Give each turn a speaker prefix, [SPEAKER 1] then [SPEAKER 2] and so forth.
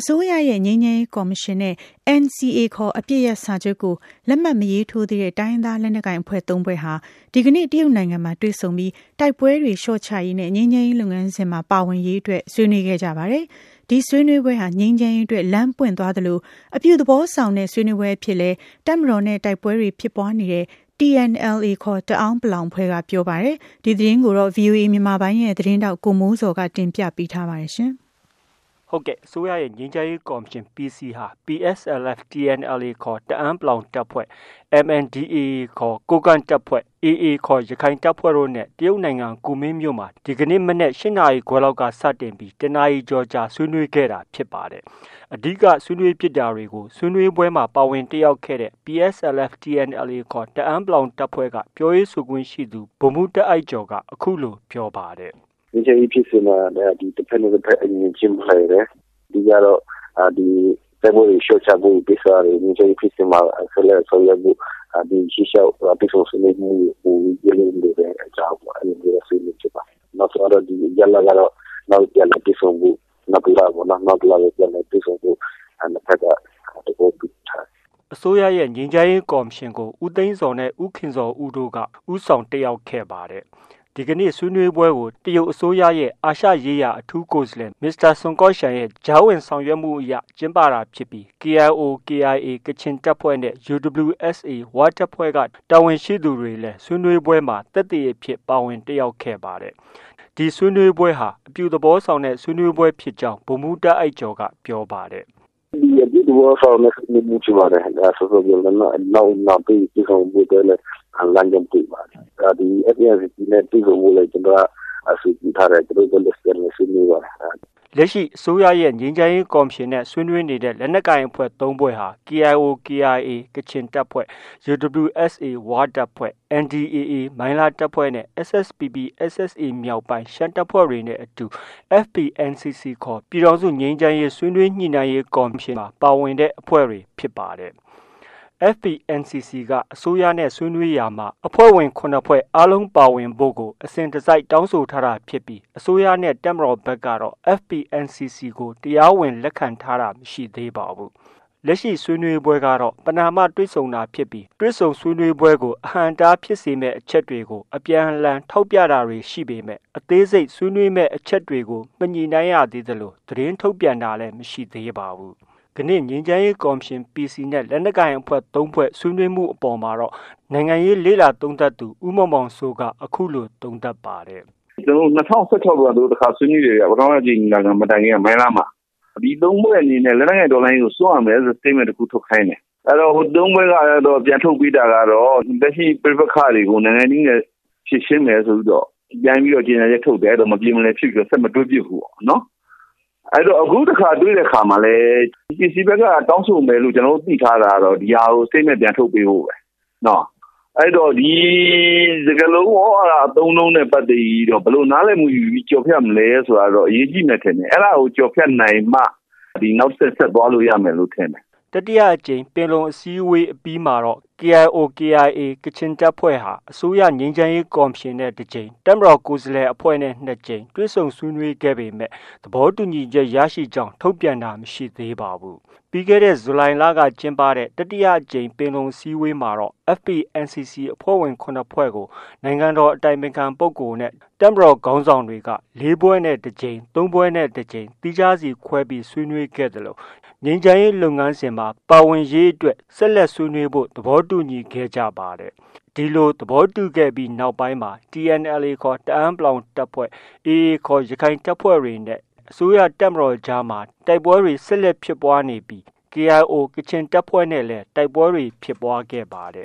[SPEAKER 1] အစိုးရရဲ့ငြိမ်းချမ်းရေးကော်မရှင်နဲ့ NCA ခေါ်အပစ်ရပ်စာချုပ်ကိုလက်မှတ်မရေးထိုးသေးတဲ့တိုင်းရင်းသားလက်နက်ကိုင်အဖွဲ့သုံးဖွဲ့ဟာဒီကနေ့တရုတ်နိုင်ငံမှာတွေ့ဆုံပြီးတိုက်ပွဲတွေလျှော့ချရေးနဲ့ငြိမ်းချမ်းရေးလုပ်ငန်းစဉ်မှာပါဝင်ရေးအတွက်ဆွေးနွေးခဲ့ကြပါတယ်။ဒီဆွေးနွေးပွဲဟာငြိမ်းချမ်းရေးအတွက်လမ်းပွင့်သွားသလိုအပြုသဘောဆောင်တဲ့ဆွေးနွေးပွဲဖြစ်လဲတပ်မတော်နဲ့တိုက်ပွဲတွေဖြစ်ပွားနေတဲ့ TNLA ခေါ်တအောင်းပလောင်ဖွဲ့ကပြောပါတယ်။ဒီသတင်းကိုတော့ VOA မြန်မာပိုင်းရဲ့သတင်းတောက်ကိုမိုးစော်ကတင်ပြပေးထားပါတယ်ရှင်။
[SPEAKER 2] ဟုတ်ကဲ့အစိုးရရဲ့ငြိမ်းချမ်းရေးကော်မရှင် PC ဟာ PSLF TNLA ခေါ်တအန်းပလောင်တပ်ဖွဲ့ MNDAA ခေါ်ကိုကန့်တပ်ဖွဲ့ AA ခေါ်ရခိုင်တပ်ဖွဲ့တို့နဲ့တရုတ်နိုင်ငံကူမင်းမြို့မှာဒီကနေ့မနက်၈နာရီခွဲလောက်ကစတင်ပြီးတနာရီကျော်ကြာဆွေးနွေးခဲ့တာဖြစ်ပါတယ်။အဓိကဆွေးနွေးဖြစ်တာတွေကိုဆွေးနွေးပွဲမှာပါဝင်တက်ရောက်ခဲ့တဲ့ PSLF TNLA ခေါ်တအန်းပလောင်တပ်ဖွဲ့ကပြောရေးဆိုခွင့်ရှိသူဗိုလ်မှူးတာ့အိုက်ကျော်ကအခုလိုပြောပါတယ်။“
[SPEAKER 3] ငြိမ်းချမ်းရေးဖြစ်စဉ်မှာဒီတဘက်နဲ့တဘက်အမြင်ချင်းဖလှယ်တယ်။အဓိကတော့ဒီတိုက်ပွဲတွေလျှော့ချဖို့ကိစ္စတွေငြိမ်းချမ်းရေးဖြစ်စဉ်မှာဆက်လက်ဆောင်ရွက်ဖို့ဒီရှေ့လျှောက်တွေ့ဆုံဆွေးနွေးမှုတွေပိုပြီးပြည့်စုံတဲ့အကြောင်းပေါ့အဲ့လိုမျိုးဆွေးနွေးဖြစ်ပါတယ်။နောက်ဆုံးတော့ဒီရလကတော့နောက်ပြန်လည်တွေ့ဆုံဖို့နောက်တစ်လပေါ့နော်နောက်တစ်လပြန်လည်တွေ့ဆုံဖို့နှစ်ဖက်ကတဘောတူထား
[SPEAKER 2] အစိုးရရဲ့ငြိမ်းချမ်းရေးကော်မရှင်ကိုဦးသိန်းစော်နဲ့ဦးခင်စော်ဦးတို့ကဦးဆောင်တက်ရောက်ခဲ့ပါတယ်။ ဒီကနေ့ဆွေးနွေးပွဲကို တရုတ်အစိုးရရဲ့ အာရှရေးရာ အထူးကိုယ်စားလှယ် မစ္စတာ ဆွန်ကော့ရှန်ရဲ့ ကြားဝင်ဆောင်ရွက်မှုအရ ကျင်းပတာဖြစ်ပြီး KIO KIA ကချင်တပ်ဖွဲ့နဲ့ UWSA ဝတပ်ဖွဲ့က တာဝန်ရှိသူတွေလည်း ဆွေးနွေးပွဲမှာ သက်သေအဖြစ် ပါဝင်တက်ရောက်ခဲ့ပါတယ်။ဒီဆွေးနွေးပွဲဟာ အပြုသဘောဆောင်တဲ့ ဆွေးနွေးပွဲဖြစ်ကြောင်း ဗိုလ်မှူးတားအိုက်ကျော်က ပြောပါတယ်
[SPEAKER 3] ဒီအပြုသဘောဆောင်တဲ့ဆွေးနွေးမှုဖြစ်ပါတယ်။ဒါဆိုတော့ဒီနောက်နောက်ပြီးဒီဆောင်မှုတွေ လည်းလမ်းကြောင်းတွေ့ပါတယ်။ဒီ FPNCC နဲ့တွေ့ဆုံဖို့လည်းကျွန်တော်ကအစီအစဉ်ထားတယ်သူတို့ကလည်းဆွေးနွေးဆွေးနွေးပါတယ်။
[SPEAKER 2] လက်ရှိအစိုးရရဲ့ငြိမ်းချမ်းရေးကော်မရှင်နဲ့ဆွေးနွေးနေတဲ့လက်နက်ကိုင်အဖွဲ့၃ဖွဲ့ဟာ KIO KIA ကချင်တပ်ဖွဲ့ UWSA ဝတပ်ဖွဲ့ NDAA မိုင်းလားတပ်ဖွဲ့နဲ့ SSPP SSA မြောက်ပိုင်းရှမ်းတပ်ဖွဲ့တွေနဲ့အတူ FPNCC ခေါ်ပြည်ထောင်စုငြိမ်းချမ်းရေးဆွေးနွေးညှိနှိုင်းရေးကော်မရှင်မှာပါဝင်တဲ့အဖွဲ့တွေဖြစ်ပါတယ်။ FPNCC ကအစိုးရနဲ့ ဆွေးနွေးရာမှာ အဖွဲ့ဝင် ၇ ဖွဲ့အားလုံးပါဝင်ဖို့ကို အစဉ်တစိုက်တောင်းဆိုထားတာဖြစ်ပြီး အစိုးရနဲ့ တပ်မတော်ဘက်ကတော့ FPNCC ကို တရားဝင် လက်ခံထားတာ မရှိသေးပါဘူး။လက်ရှိဆွေးနွေးပွဲကတော့ ပဏာမ တွေ့ဆုံတာဖြစ်ပြီး တွေ့ဆုံဆွေးနွေးပွဲကို အဟန့်တားဖြစ်စေမယ့် အချက်တွေကို အပြန်အလှန် ထောက်ပြတာတွေ ရှိပေမဲ့ အသေးစိတ်ဆွေးနွေးမယ့် အချက်တွေကို မညှိနှိုင်းရသေးသလို သတင်းထုတ်ပြန်တာလည်း မရှိသေးပါဘူး။ ကနေ့ငြိမ်းချမ်းရေးကော်မရှင် PC နဲ့ လက်နက်ကိုင်အဖွဲ့ ၃ဖွဲ့ ဆွေးနွေးမှုအပေါ်မှာတော့ နိုင်ငံရေးလေ့လာသုံးသပ်သူ ဦးမောင်မောင်စိုးက အခုလို သုံးသပ်ပါတယ်။
[SPEAKER 4] ကျွန်တော်တို့2016ကတို့တစ်ခါဆွေးနွေးတယ်ပထမကြိမ်နိုင်ငံမတိုင်ခင်မိုင်းလာမှာ ဒီသုံးဘက်အနေနဲ့ လက်နက်ကိုင်ဒေါ်လာရင်းကို စွန့်ရမယ်ဆို statement တစ်ခုထုတ်ခိုင်းတယ်။အဲ့တော့ ဟိုသုံးဘက်ကတော့ ပြန်ထုတ်ပြီးတာကတော့ လက်ရှိပြပခါတွေကို နိုင်ငံကြီးနဲ့ ဖြစ်ရှင်းမယ်ဆိုပြီးတော့ ပြန်ပြီးတော့ ကြေညာချက်ထုတ်တယ်အဲ့တော့မပြေမလည်ဖြစ်ပြီးတော့ ဆက်မတွဲပြစ်ဘူးပေါ့နော် အဲ့တော့အခုတစ်ခါတွေ့တဲ့ခါမှာလဲပစ္စည်းဘက်ကတောင်းဆိုမယ်လို့ကျွန်တော်တို့သိထားတာတော့ဒီဟာကိုစိတ်နဲ့ပြန်ထုတ်ပေးဖို့ပဲနော်အဲ့တော့ဒီစကလုံးဟောအသုံးလုံးနဲ့ပတ်သက်ပြီးတော့ဘလို့နားလည်မှုယူပြီးကြော်ဖြတ်မလဲဆိုတာတော့အရေးကြီးမယ်ထင်တယ်အဲ့ဒါကိုကြော်ဖြတ်နိုင်မှဒီနောက်ဆက်ဆက်သွားလို့ရမယ်လို့ထင်တယ်
[SPEAKER 2] တတိယအကြိမ်ပင်လုံအစည်းအဝေးအပြီးမှာတော့ KIO KIA ကချင်တပ်ဖွဲ့ဟာ အစိုးရငြိမ်းချမ်းရေးကော်မရှင်နဲ့တစ်ကြိမ် တပ်မတော်ကိုယ်စားလှယ်အဖွဲ့နဲ့နှစ်ကြိမ် တွေ့ဆုံဆွေးနွေးခဲ့ပေမဲ့ သဘောတူညီချက်ရရှိကြောင်း ထုတ်ပြန်တာ မရှိသေးပါဘူး။ပြီးခဲ့တဲ့ ဇူလိုင်လက ကျင်းပတဲ့ တတိယအကြိမ်ပင်လုံစည်းဝေးမှာတော့ FPNCC အဖွဲ့ဝင်9ဖွဲ့ကို နိုင်ငံတော်အတိုင်ပင်ခံပုဂ္ဂိုလ်နဲ့ တပ်မတော်ခေါင်းဆောင်တွေက၄ဘွဲနဲ့ တစ်ကြိမ်၃ဘွဲနဲ့ တစ်ကြိမ်တိကျစီခွဲပြီး ဆွေးနွေးခဲ့တယ်လို့ ငြိမ်းချမ်းရေးလုပ်ငန်းစဉ်မှာ ပါဝင်ရေးအတွက် ဆက်လက်ဆွေးနွေးဖို့ သဘောတူညီခဲ့ကြပါတယ်။ဒီလို သဘောတူခဲ့ပြီးနောက်ပိုင်းမှာ TNLA ခေါ် တအန်းပလောင်တပ်ဖွဲ့ AA ခေါ် ရခိုင်တပ်ဖွဲ့တွေနဲ့ အစိုးရတပ်မတော်ကြားမှာ တိုက်ပွဲတွေ ဆက်လက်ဖြစ်ပွားနေပြီး KIO ကချင်တပ်ဖွဲ့နဲ့လည်း တိုက်ပွဲတွေ ဖြစ်ပွားခဲ့ပါတယ်